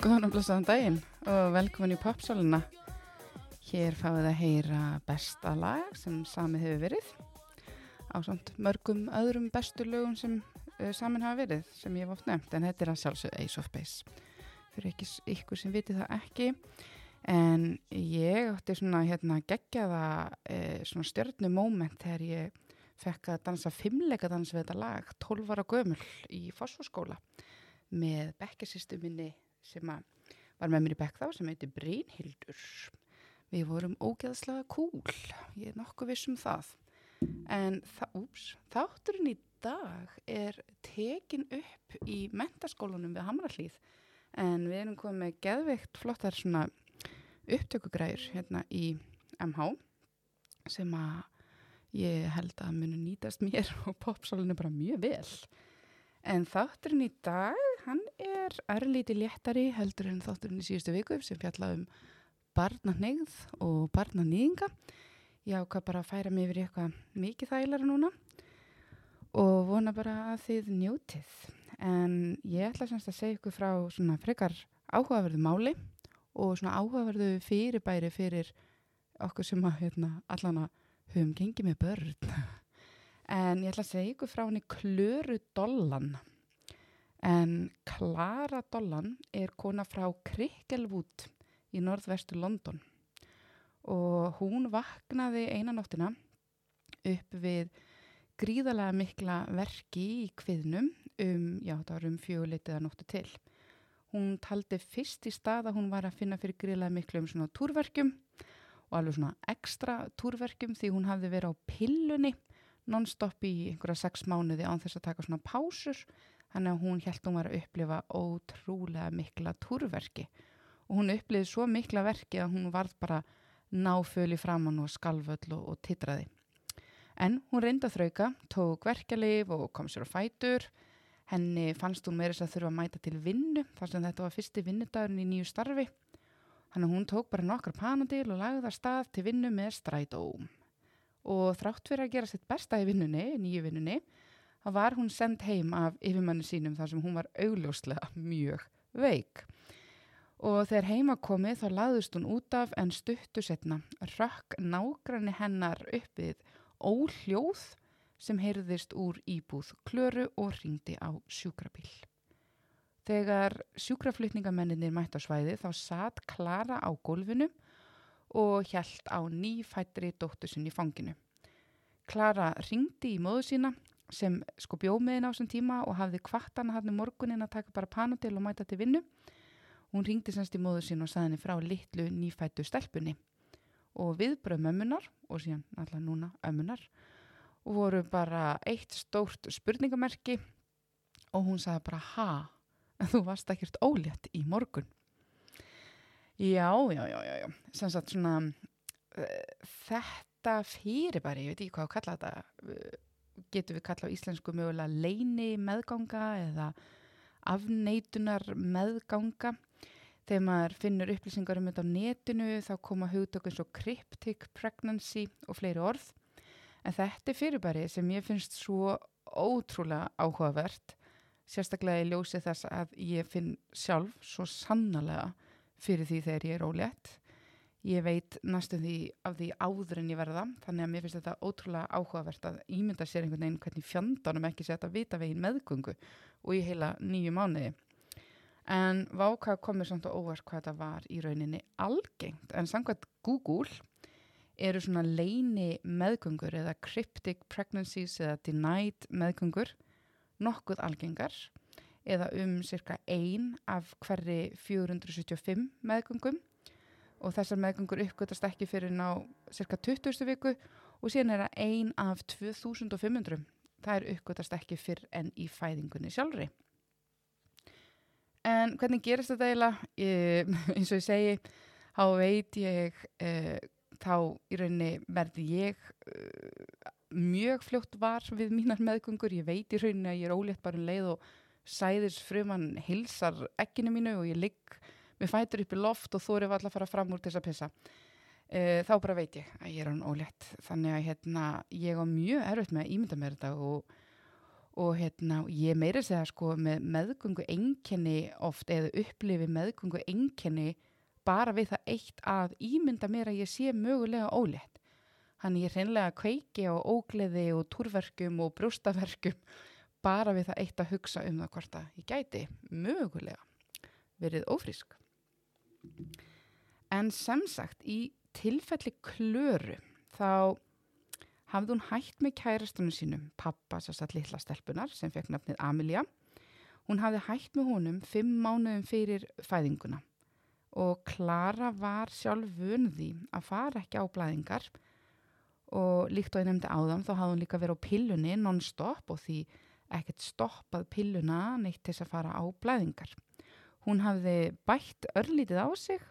Góðan og blessaðan daginn og velkomin í popsáluna. Hér fáið að heyra besta lag sem samið hefur verið á samt mörgum öðrum bestu lögum sem uh, samin hafa verið sem ég hef oft nefnt en þetta er að sjálfsög Ace of Base. Fyrir ekki ykkur sem viti það ekki en ég átti svona hérna geggjaða uh, svona stjörnumóment þegar ég fekk að dansa fimmleika dans við þetta lag 12 ára gömul í fósforskóla með bekkesistu minni sem var með mér í bekk þá sem heiti Brynhildur. Við vorum ógeðslega cool, ég er nokkuð viss um það. En úps, þátturinn í dag er tekin upp í mentaskólanum við Hamrallíð en við erum komið með geðveikt flottar svona upptökugræður hérna í MH sem að ég held að munu nýtast mér og popsálinu bara mjög vel. En þátturinn í dag, hann er örlíti léttari heldur en þátturinn í síðustu viku sem fjalla um barnanegð og barnanýðinga. Ég ákvað bara að færa mig yfir eitthvað mikið þægilega núna og vona bara að þið njótið. En ég ætla semst að segja ykkur frá svona frekar áhugaverðu máli og svona áhugaverðu fyrirbæri fyrir okkur sem að hérna, allan að höfum gengið með börn. En ég ætla að segja ykkur frá henni Klöru Dollan. En Klara Dollan er kona frá Krikkelvút í norðvestu London og hún vaknaði einanóttina upp við gríðalega mikla verki í kviðnum um, já það var um fjöguleitiða nóttu til. Hún taldi fyrst í stað að hún var að finna fyrir gríðalega miklu um svona túrverkjum og alveg svona ekstra túrverkjum því hún hafði verið á pillunni non-stop í einhverja sex mánuði án þess að taka svona pásur þannig að hún held hún var að upplifa ótrúlega mikla túrverki og hún uppliði svo mikla verki að hún varð bara náföli framann og skalvöll og, og titraði. En hún reynda þrauka, tók verkelif og kom sér á fætur. Henni fannst hún meira þess að þurfa að mæta til vinnu þar sem þetta var fyrsti vinnudagurinn í nýju starfi. Þannig að hún tók bara nokkar panadil og lagði það stað til vinnu með strætóm. Og þrátt fyrir að gera sitt besta í vinnunni, nýju vinnunni, þá var hún sendt heim af yfirmannu sínum þar sem hún var augljóslega mjög veik. Og þegar heima komið þá laðust hún út af en stuttu setna rökk nágranni hennar uppið óhljóð sem heyrðist úr íbúð klöru og ringdi á sjúkrabíl. Þegar sjúkraflutningamennir mætt á svæði þá satt Klara á gólfinu og hjælt á nýfættri dóttu sinni í fanginu. Klara ringdi í móðu sína sem sko bjómiðin á þessum tíma og hafði kvartana hann um morgunin að taka bara panodil og mæta til vinnu. Hún ringdi semst í móðu sín og saði henni frá litlu nýfættu stelpunni og viðbröð mömmunar og síðan alltaf núna ömmunar og voru bara eitt stórt spurningamerki og hún sagði bara ha, þú varst ekkert ólétt í morgun. Já, já, já, já, já, sem sagt svona uh, þetta fyrirbæri, ég veit ekki hvað að kalla þetta, uh, getur við kalla á íslensku mögulega leini meðganga eða afneitunar meðganga. Þegar maður finnur upplýsingar um þetta á netinu þá koma hugtök eins og cryptic pregnancy og fleiri orð. En þetta er fyrirbæri sem ég finnst svo ótrúlega áhugavert, sérstaklega í ljósi þess að ég finn sjálf svo sannlega fyrir því þegar ég er ólétt. Ég veit næstum því af því áður en ég verða, þannig að mér finnst þetta ótrúlega áhugavert að ímynda sér einhvern veginn hvernig fjandanum ekki sé þetta vita veginn meðgöngu og í heila nýju mánuði. En váka komur samt og óvart hvað þetta var í rauninni algengt, en samkvæmt Google eru svona leini meðgöngur eða cryptic pregnancies eða denied meðgöngur nokkuð algengar eða um cirka ein af hverri 475 meðgöngum og þessar meðgöngur uppgötast ekki fyrir ná cirka 20. viku og síðan er það ein af 2500. Það er uppgötast ekki fyrr en í fæðingunni sjálfri. En hvernig gerist þetta eiginlega? Ég, eins og ég segi, þá veit ég, uh, þá í rauninni verði ég uh, mjög fljótt var við mínar meðgöngur. Ég veit í rauninni að ég er ólétt bara um leið og sæðis frumann hilsar ekkinu mínu og ég ligg með fætur upp í loft og þú eru alltaf að fara fram úr þess að pissa. Uh, þá bara veit ég að ég er hann ólétt. Þannig að hérna, ég á mjög erfitt með að ímynda mér þetta og og hérna, ég meiri segja sko með meðgöngu einkenni oft eða upplifi meðgöngu einkenni bara við það eitt að ímynda mér að ég sé mögulega ólétt. Hann ég hreinlega kveiki á ógleði og túrverkum og brústaverkum bara við það eitt að hugsa um það hvort að ég gæti mögulega verið ófrísk. En sem sagt, í tilfelli klöru þá hafði hún hægt með kærastunum sínum, pappa sérstaklega litla stelpunar sem fekk nafnið Amelia. Hún hafði hægt með honum fimm mánuðum fyrir fæðinguna og Klara var sjálf vunði að fara ekki á blæðingar og líkt og ég nefndi áðan þá hafði hún líka verið á pillunni non-stop og því ekkert stoppað pilluna neitt til þess að fara á blæðingar. Hún hafði bætt örlítið á sig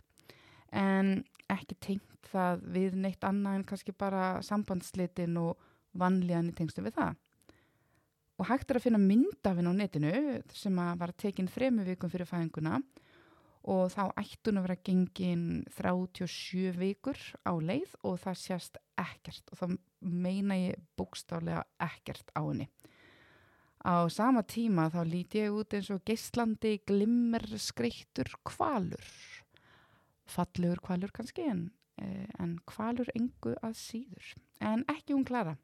en ekki tengt það við neitt annað en kannski bara sambandslitin og vanlíðan í tengstum við það. Og hægt er að finna myndafinn á netinu sem var tekinn þremu vikum fyrir fæðinguna og þá ættun að vera gengin 37 vikur á leið og það sést ekkert og þá meina ég bókstálega ekkert á henni. Á sama tíma þá líti ég út eins og geislandi glimmer skreittur kvalur fallegur kvalur kannski en, eh, en kvalur engu að síður. En ekki hún Klara.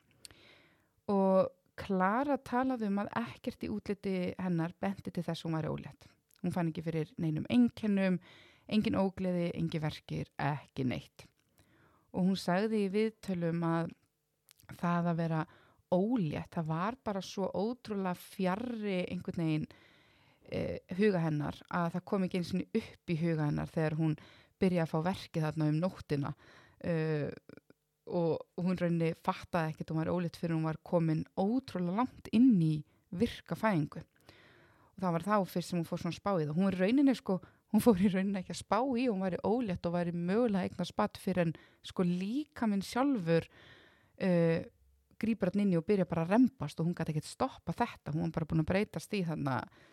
Og Klara talaði um að ekkert í útliti hennar benti til þess hún var ólétt. Hún fann ekki fyrir neinum enginnum engin ógleði, engin verkir ekki neitt. Og hún sagði í viðtölum að það að vera ólétt, það var bara svo ótrúlega fjarrri einhvern veginn eh, huga hennar að það kom ekki eins og upp í huga hennar þegar hún byrja að fá verkið þarna um nóttina. Uh, og hún rauninni fattaði ekkert og hún var ólitt fyrir hún var komin ótrúlega langt inn í virka fæðingu. Og það var þá fyrst sem hún fór svona spáið og hún rauninni sko, hún fór í rauninni ekki að spá í hún var í ólitt og var í mögulega eignar spatt fyrir en sko líka minn sjálfur uh, grýpar hann inni og byrja bara að rempast og hún gæti ekkert stoppa þetta, hún var bara búin að breytast í þannig að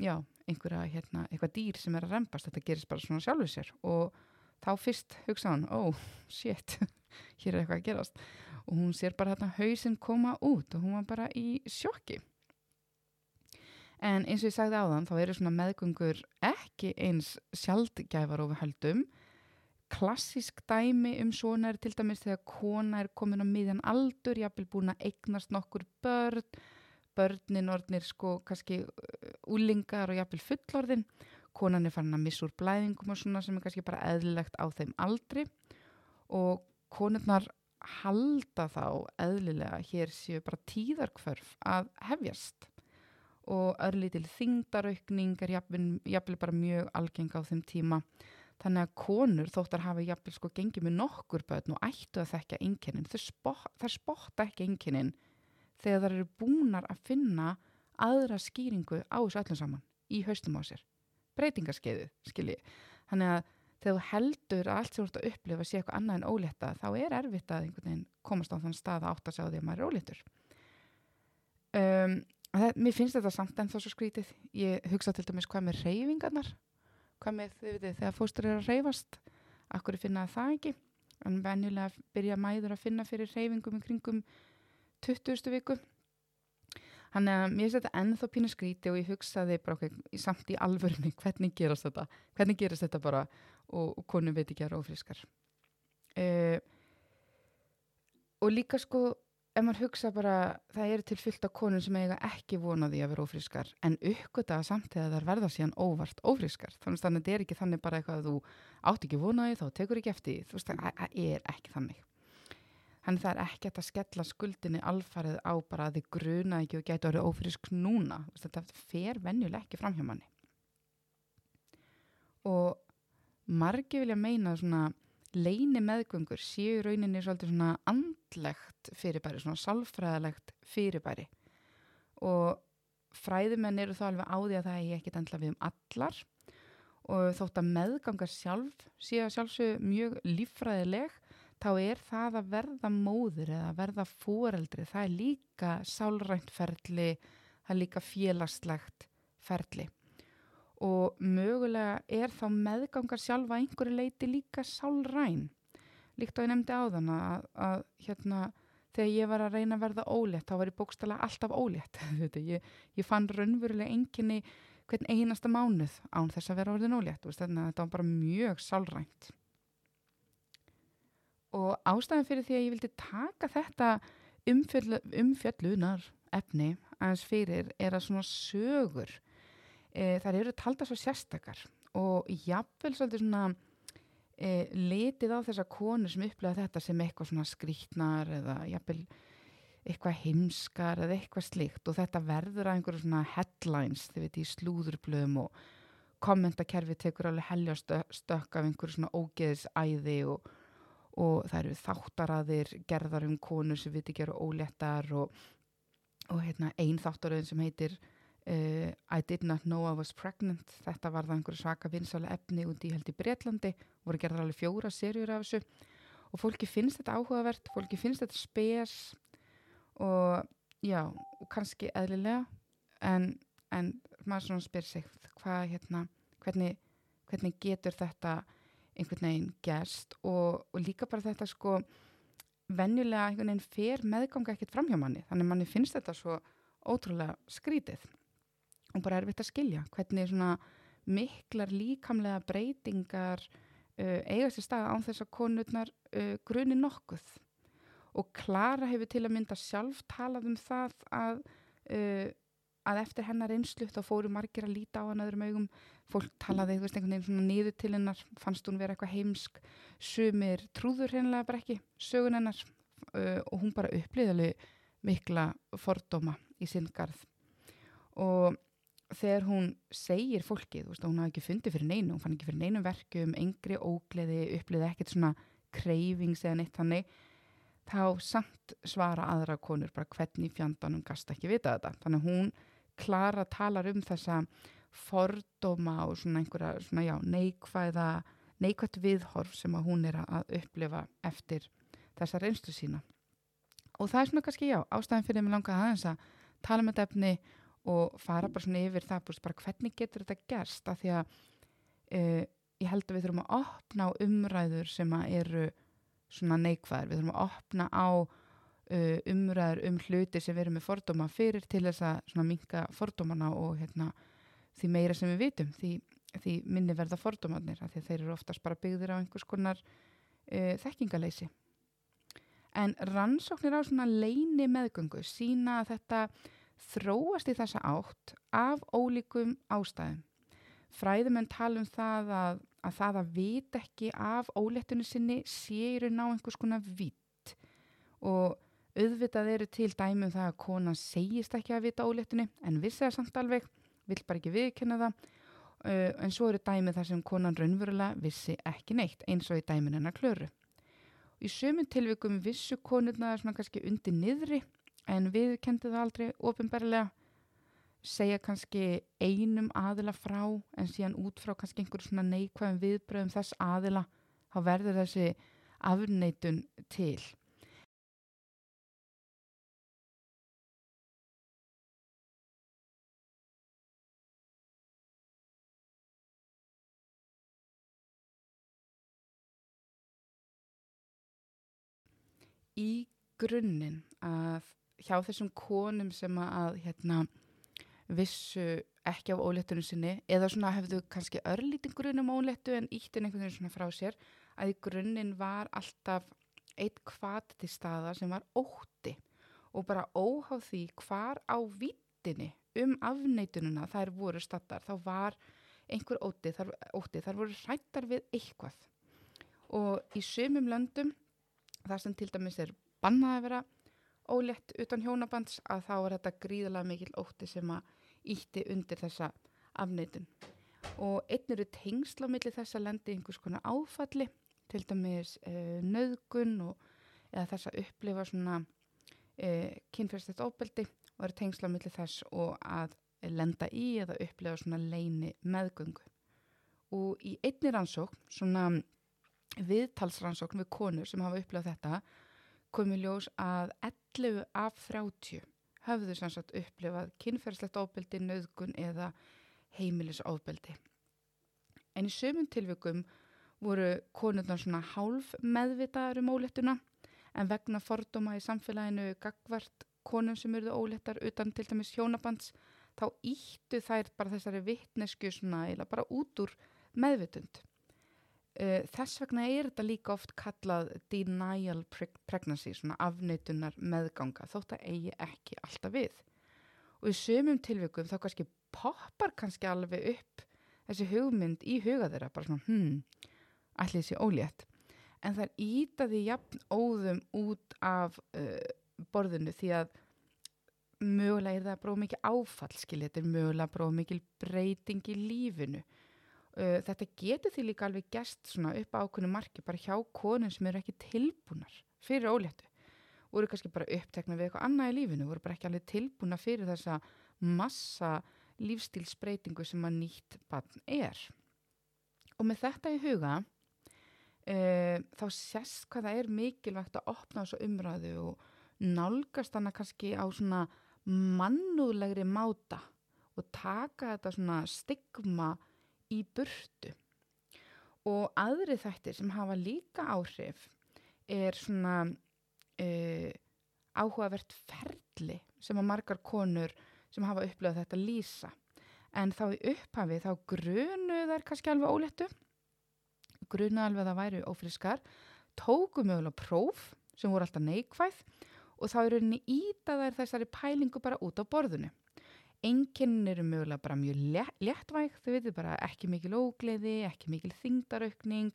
já, einhverja, hérna, eitthvað dýr sem er að rempast, þetta gerist bara svona sjálfur sér og þá fyrst hugsa hann, oh shit, hér er eitthvað að gerast og hún sér bara hérna hausinn koma út og hún var bara í sjokki. En eins og ég sagði á þann, þá eru svona meðgöngur ekki eins sjaldgæfar við höldum. Klassísk dæmi um svona er til dæmis þegar kona er komin á miðjan aldur, jápil búin að eignast nokkur börn, börnin orðnir sko kannski úlingar og jafnvel fullorðin. Konan er farin að missa úr blæðingum og svona sem er kannski bara eðlilegt á þeim aldri. Og konurnar halda þá eðlilega hér séu bara tíðarkvörf að hefjast. Og örlítil þingdaraukning er jafnvel bara mjög algeng á þeim tíma þannig að konur þóttar hafa jafnvel sko gengið með nokkur börn og ættu að þekka einkennin, þær spotta ekki einkennin þegar þær eru búnar að finna aðra skýringu á þessu öllum saman í haustum á sér. Breytingarskeiðu, skilji. Þannig að þegar þú heldur að allt sem þú ert að upplifa sé eitthvað annað en ólétta, þá er erfitt að einhvern veginn komast á þann stað að átta sig á því að maður er óléttur. Um, mér finnst þetta samt en þá svo skrítið. Ég hugsa til dæmis hvað með reyfingarnar, hvað með þið veitir þegar fóstur er að reyfast, akkur finna það ekki. En venjulega byrja mæður að finna fyrir reyfingum í kringum 20. viku Þannig að mér þetta ennþá pínu skríti og ég hugsaði bara okkur okay, samt í alvörunni hvernig gerast þetta, hvernig gerast þetta bara og, og konu veit ekki að vera ofriskar. Uh, og líka sko, ef maður hugsa bara, það eru til fyllt af konun sem eiga ekki vonaði að vera ofriskar en uppgötaða samt þegar það verða síðan óvart ofriskar. Þannig að þetta er ekki þannig bara eitthvað að þú átt ekki vonaði þá tekur ekki eftir, þú veist það er ekki þannig. Þannig það er ekkert að skella skuldinni alfarið á bara að þið gruna ekki og gætu að vera ófrisk núna. Þetta fer venjuleg ekki fram hjá manni. Og margi vilja meina svona leini meðgöngur séu rauninni svolítið svona andlegt fyrirbæri, svona salfræðilegt fyrirbæri. Og fræðumenn eru þá alveg á því að það er ekkit endla við um allar. Og þótt að meðgangar sjálf séu sjálfsög mjög líffræðileg þá er það að verða móður eða að verða fóreldri, það er líka sálrænt ferli, það er líka félagslegt ferli og mögulega er þá meðgangar sjálfa einhverju leiti líka sálræn. Líkt á ég nefndi á þann að, að hérna, þegar ég var að reyna að verða ólétt þá var ég bókstala alltaf ólétt. Ég, ég fann raunverulega enginni hvern einasta mánuð án þess að vera orðin ólétt þetta var bara mjög sálrænt. Og ástæðan fyrir því að ég vildi taka þetta umfjöll, umfjöllunar efni aðeins fyrir er að svona sögur e, þar eru talda svo sérstakar og jáfnvel svolítið svona e, litið á þessa konur sem upplega þetta sem eitthvað svona skrítnar eða jáfnvel eitthvað heimskar eða eitthvað slikt og þetta verður að einhverju svona headlines þið veit í slúðurblöðum og kommentakerfi tekur alveg helja stökk af einhverju svona ógeðisæði og, og það eru þáttaraðir gerðar um konur sem viti gera óléttar og, og hérna, einn þáttaröðin sem heitir uh, I did not know I was pregnant. Þetta var það einhverju svaka vinsala efni út í held í Breitlandi voru gerðar alveg fjóra serjur af þessu. Og fólki finnst þetta áhugavert, fólki finnst þetta spes og já, og kannski eðlilega. En, en maður svona spyr sig hvað hérna, hvernig, hvernig getur þetta einhvern veginn gerst? Og, og líka bara þetta sko venjulega einhvern veginn fer meðganga ekkert fram hjá manni. Þannig manni finnst þetta svo ótrúlega skrítið og bara erfitt að skilja hvernig svona miklar líkamlega breytingar uh, eiga sér stað án þess að konurnar uh, gruni nokkuð. Og Klara hefur til að mynda sjálf talað um það að, uh, að eftir hennar einslu þá fóru margir að líta á hann öðrum augum. Fólk talaði veist, einhvern veginn svona niður til hennar fannst hún vera eitthvað heimsk. Sumir trúður hennilega bara ekki sögun hennar uh, og hún bara upplýðali mikla fordóma í sinn garð. Og þegar hún segir fólkið, veist, hún hafi ekki fundið fyrir neinu, hún fann ekki fyrir neinu verkum, engri ógleði, upplýði ekkert svona kreifings eða neitt þannig þá samt svara aðra konur bara hvernig fjandanum gasta ekki vita þetta. Þannig hún klara talar um þessa fordóma og svona einhverja svona já, neikvæða, neikvægt viðhorf sem að hún er að upplifa eftir þessa reynslu sína. Og það er svona kannski já, ástæðin fyrir mig langa aðeins að tala með efni og fara bara svona yfir það búst, bara hvernig getur þetta gerst? Af því að uh, ég held að við þurfum að opna á umræður sem eru svona neikvæðar, við þurfum að opna á uh, umræður um hluti sem við erum með fordóma fyrir til þess að minka fordómana og hérna, því meira sem við vitum því, því minni verða fordómanir af því þeir eru oftast bara byggðir á einhvers konar uh, þekkingaleysi en rannsóknir á svona leini meðgöngu sína að þetta þróast í þessa átt af ólíkum ástæðum. Fræðumenn tala um það að að það að vita ekki af óléttinu sinni séur ná einhvers konar vitt og auðvitað eru til dæmum það að konan segist ekki að vita óléttinu en vissi það samt alveg, vill bara ekki viðkynna það. Uh, en svo eru dæmið þar sem konan raunverulega vissi ekki neitt eins og í dæmin hennar klöru. Í sömum tilvikum vissu konurna svona kannski undir niðri en viðkendi það aldrei ofinberlega segja kannski einum aðila frá en síðan út frá kannski einhverjum svona neikvæðum viðbröðum þess aðila þá verður þessi afneitun til. Í grunninn að hjá þessum konum sem að hérna vissu ekki af óléttunum sinni eða svona hefðu kannski örlítin grunn um óléttu en íttin einhvern veginn svona frá sér að í grunninn var alltaf eitt kvat til staða sem var ótti og bara óháð því hvar á vittinni um afneitununa þær voru stattar þá var einhver ótti þar, ótti, þar voru hrættar við eitthvað. Og í sömum löndum þar sem til dæmis er bannað að vera ólétt utan hjónabands að þá er þetta gríðalega mikil ótti sem að ítti undir þessa afneitun. Og einn eru tengsla millir þessa lendi einhvers konar áfalli til dæmis uh, nöðgun og eða þess að upplifa svona uh, kynferðstætt óbeldi og eru tengsla millir þess og að lenda í eða upplifa svona leini meðgöngu. Og í einni rannsókn, svona viðtalsrannsókn við konur sem hafa upplifað þetta komið ljós að 11 af 30 höfðu sannsagt upplifað kynferðslegt ofbeldi, nöðgun eða heimilisofbeldi. En í sömum tilvikum voru konurnar svona hálf meðvitaður um ólettuna en vegna fordóma í samfélaginu gagvart konum sem eruðu óléttar utan til dæmis hjónabands þá íttu þær bara þessari vittnesku svona eða bara út úr meðvitund. Uh, þess vegna er þetta líka oft kallað denial pregnancy, svona afneitunar meðganga, þótt að eigi ekki alltaf við. Og í sömum tilvikum þá kannski poppar kannski alveg upp þessi hugmynd í huga þeirra, bara svona, hmm, allir þessi ólétt. En það er ítaði jafn óðum út af uh, borðinu því að mögulega er það bróð mikið áfall, skilja, þetta er mögulega bróð mikið breyting í lífinu Uh, þetta getur því líka alveg gæst upp ákveðinu marki bara hjá konun sem eru ekki tilbúnar fyrir óléttu. Voru kannski bara upptekna við eitthvað annað í lífinu voru bara ekki alveg tilbúna fyrir þessa massa lífstílsbreytingu sem að nýtt bann er. Og með þetta í huga uh, þá sést hvað það er mikilvægt að opna þessu umræðu og nálgast hana kannski á svona mannúðlegri máta og taka þetta svona stigma í burtu. Og aðri þættir sem hafa líka áhrif er svona uh, áhugavert ferli sem að margar konur sem hafa upplöðað þetta lýsa. En þá í upphafi þá grunu þær kannski alveg ólettu grunu alveg að það væri ófriskar tóku mögulega próf sem voru alltaf neikvæð og þá er rauninni íta þær þessari pælingu bara út á borðinu Enginn eru mögulega bara mjög léttvæg, þau veitir bara ekki mikil ógleði, ekki mikil þingdaraukning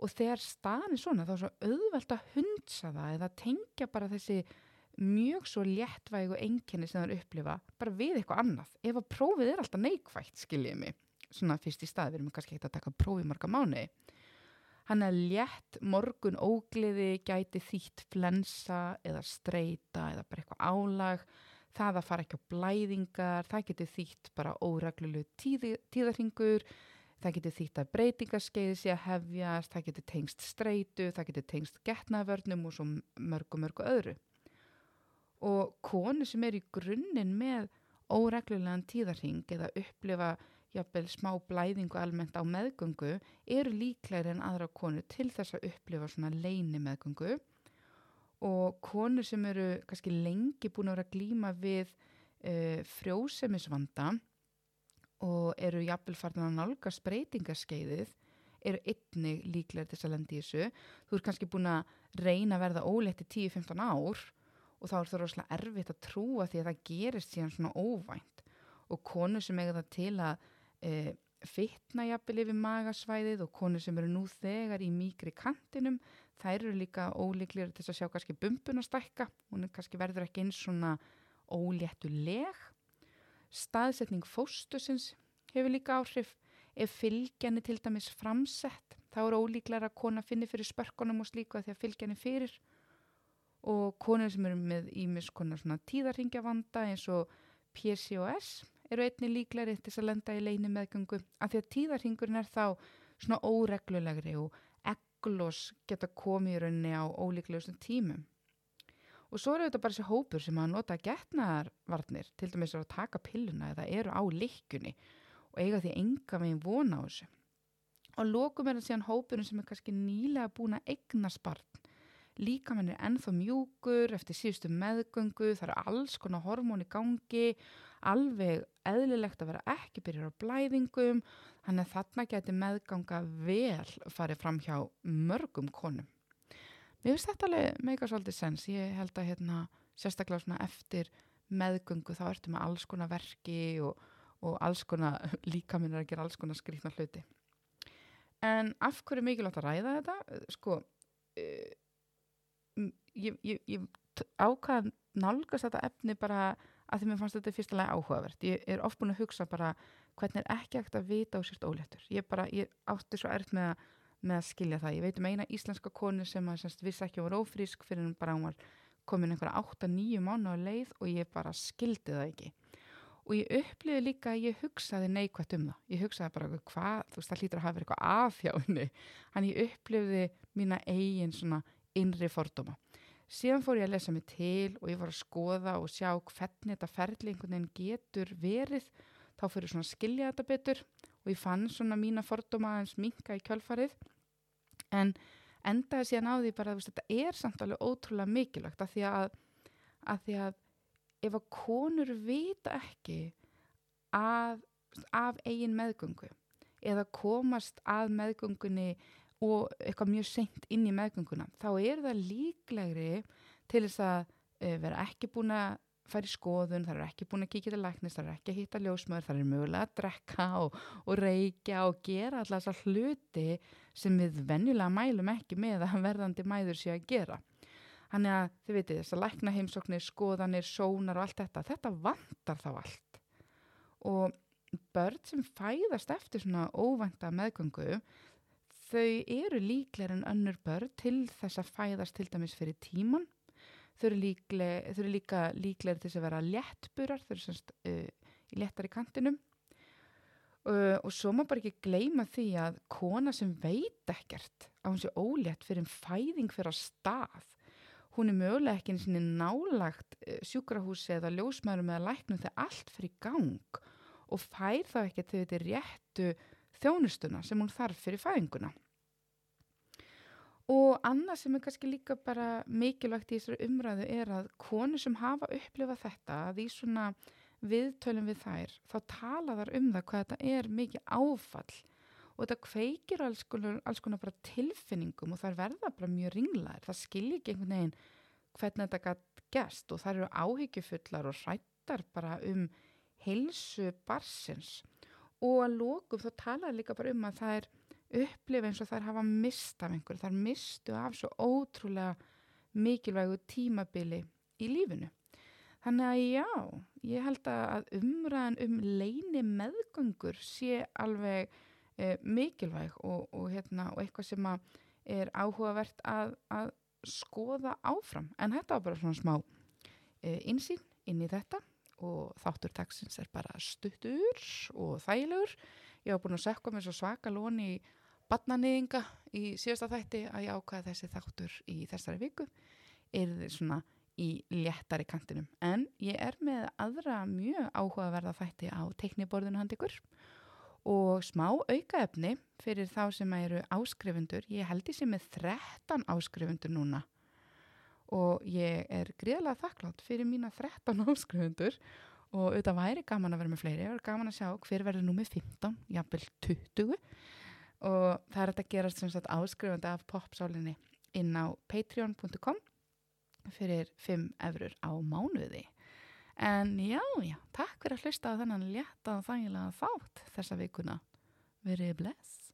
og þegar staðin er svona þá er svo auðvelt að hundsa það eða tengja bara þessi mjög svo léttvæg og enginni sem það er upplifa bara við eitthvað annað. Ef að prófið er alltaf neikvægt, skiljið mig, svona fyrst í stað, við erum kannski ekkert að taka prófið marga mánu. Hann er létt, morgun ógleði, gæti þýtt flensa eða streyta eða bara eitthvað álag það að fara ekki á blæðingar, það getur þýtt bara óreglulegu tíði, tíðarhingur, það getur þýtt að breytingarskeiði sé að hefjast, það getur tengst streitu, það getur tengst getnavörnum og svo mörgu mörgu öðru. Og konu sem er í grunninn með óreglulegan tíðarhing eða upplifa jafnvel smá blæðingu almennt á meðgöngu eru líklegri en aðra konu til þess að upplifa svona leini meðgöngu og konur sem eru kannski lengi búin að vera að glýma við uh, frjósemisvanda og eru jafnvel farin að nálga spreytingarskeiðið eru einni líklega til þess að lendi í þessu. Þú er kannski búin að reyna að verða óleitt í 10-15 ár og þá er það rosalega erfitt að trúa því að það gerist síðan svona óvænt og konur sem eiga það til að uh, fitna jafnvel yfir magasvæðið og konur sem eru nú þegar í mýgri kantinum þær eru líka ólíklir til að sjá kannski bumbun að stækka. Hún er kannski verður ekki eins svona óléttuleg. Staðsetning fóstusins hefur líka áhrif. Ef fylgjani til dæmis framsett þá er ólíklar að kona finni fyrir spörkunum og slíka því að fylgjani fyrir. Og konur sem eru með ímis konar svona tíðarhingjavanda eins og PCOS eru einni líklari til þess að lenda í leini meðgöngu af því að tíðarhingurinn er þá svona óreglulegri og eglós geta komið í rauninni á ólíklegustum tímum. Og svo eru þetta bara þessi hópur sem að nota getnaðarvarnir, til dæmis að taka pilluna eða eru á likkunni og eiga því enga megin vona á þessu. Og lókum er það síðan hópurinn sem er kannski nýlega búin að egna sparn. Líka mann er ennþá mjúkur eftir síðustu meðgöngu, það eru alls konar hormón í gangi alveg eðlilegt að vera ekki byrjar á blæðingum þannig að þarna geti meðganga vel farið fram hjá mörgum konum. Mér finnst þetta alveg meika svolítið sens, ég held að hérna, sérstaklega eftir meðgöngu þá ertu með alls konar verki og, og alls konar líka minn er að gera alls konar skrýtna hluti. En af hverju mikilvægt að ræða þetta? Sko, uh, ég, ég, ég ákvaða nálgast þetta efni bara að því mér fannst þetta fyrstulega áhugavert. Ég er oft búin að hugsa bara hvernig er ekki ekkert að vita á sért óléttur. Ég, bara, ég átti svo erft með, með að skilja það. Ég veit um eina íslenska konu sem að semst, vissi ekki að var ófrísk fyrir hún bara hún var komin einhverja 8-9 mánu á leið og ég bara skildi það ekki. Og ég uppliði líka að ég hugsaði neikvægt um það. Ég hugsaði bara hvað, þú veist það hlýtur að hafa eitthvað afhjáðinni. Þannig ég uppliði mína eigin svona innri fordóma síðan fór ég að lesa mig til og ég var að skoða og sjá hvernig þetta ferli einhvern veginn getur verið. Þá fyrir svona að skilja þetta betur og ég fann svona mína fordóma aðeins minka í kjölfarið. En endaði síðan á því bara að þetta er samt alveg ótrúlega mikilvægt af því að, að því að ef að konur vita ekki að, af eigin meðgöngu eða komast að meðgöngunni og eitthvað mjög seint inn í meðgönguna þá er það líklegri til þess að vera ekki búin að fara í skoðun, það eru ekki búin að kíkja til læknis, það eru ekki að hýtta ljósmaður, það eru mögulega að drekka og, og reykja og gera alltaf þessar hluti sem við venjulega mælum ekki með að verðandi mæður sé að gera. Þannig að þið veitir þess að lækna heimsóknir, skoðanir, sónar og allt þetta, þetta vantar þá allt. Og börn sem fæðast eftir svona óvænta meðgöngu, þau eru líklega en önnur börn til þess að fæðast til dæmis fyrir tíman þau eru, líkleg, þau eru líka líklegir til að vera léttburar, þau eru semst uh, í léttar í kantinum. Uh, og svo má bara ekki gleyma því að kona sem veit ekkert að hún sé ólétt fyrir en fæðing fyrir að stað. Hún er mögulega ekki eins og nálagt uh, sjúkrahúsi eða ljósmaðurum eða læknum þegar allt fyrir gang og fær þá ekki til þetta réttu þjónustuna sem hún þarf fyrir fæðinguna. Og annað sem er kannski líka bara mikilvægt í þessari umræðu er að konur sem hafa upplifað þetta, að í svona viðtölum við þær, þá tala þar um það hvað þetta er mikið áfall. Og þetta kveikir alls konar, alls konar bara tilfinningum og þar verða bara mjög ringlaðir. Það skilji ekki einhvern veginn hvernig þetta gætt gæst og þar eru áhyggjufullar og hrættar bara um heilsu barsins og að lókum þá tala líka bara um að það er upplifa eins og þær hafa mist af einhverju, þær mistu af svo ótrúlega mikilvægu tímabili í lífinu. Þannig að já, ég held að umræðan um leini meðgöngur sé alveg e, mikilvæg og, og, hérna, og eitthvað sem er áhugavert að, að skoða áfram. En þetta var bara svona smá e, insýn inn í þetta og þáttur taksins er bara stuttur og þægilegur. Ég hafa búin að sekka mér svo svaka lóni í badnanýðinga í síðasta þætti að ég ákvaða þessi þáttur í þessari viku er þið svona í léttari kantinum. En ég er með aðra mjög áhugaverða þætti á tekniborðinu handikur og smá aukaefni fyrir þá sem eru áskrifundur. Ég held ég sem er 13 áskrifundur núna og ég er gríðlega þakklátt fyrir mína 13 áskrifundur og auðvitað væri gaman að vera með fleiri, ég var gaman að sjá hver verður nú með 15, jafnvel 20 og það er að gerast sem sagt áskrifandi af popsálinni inn á patreon.com fyrir 5 eurur á mánuði. En já, já, takk fyrir að hlusta á þennan létta og þægilega þátt þessa vikuna. Verið bless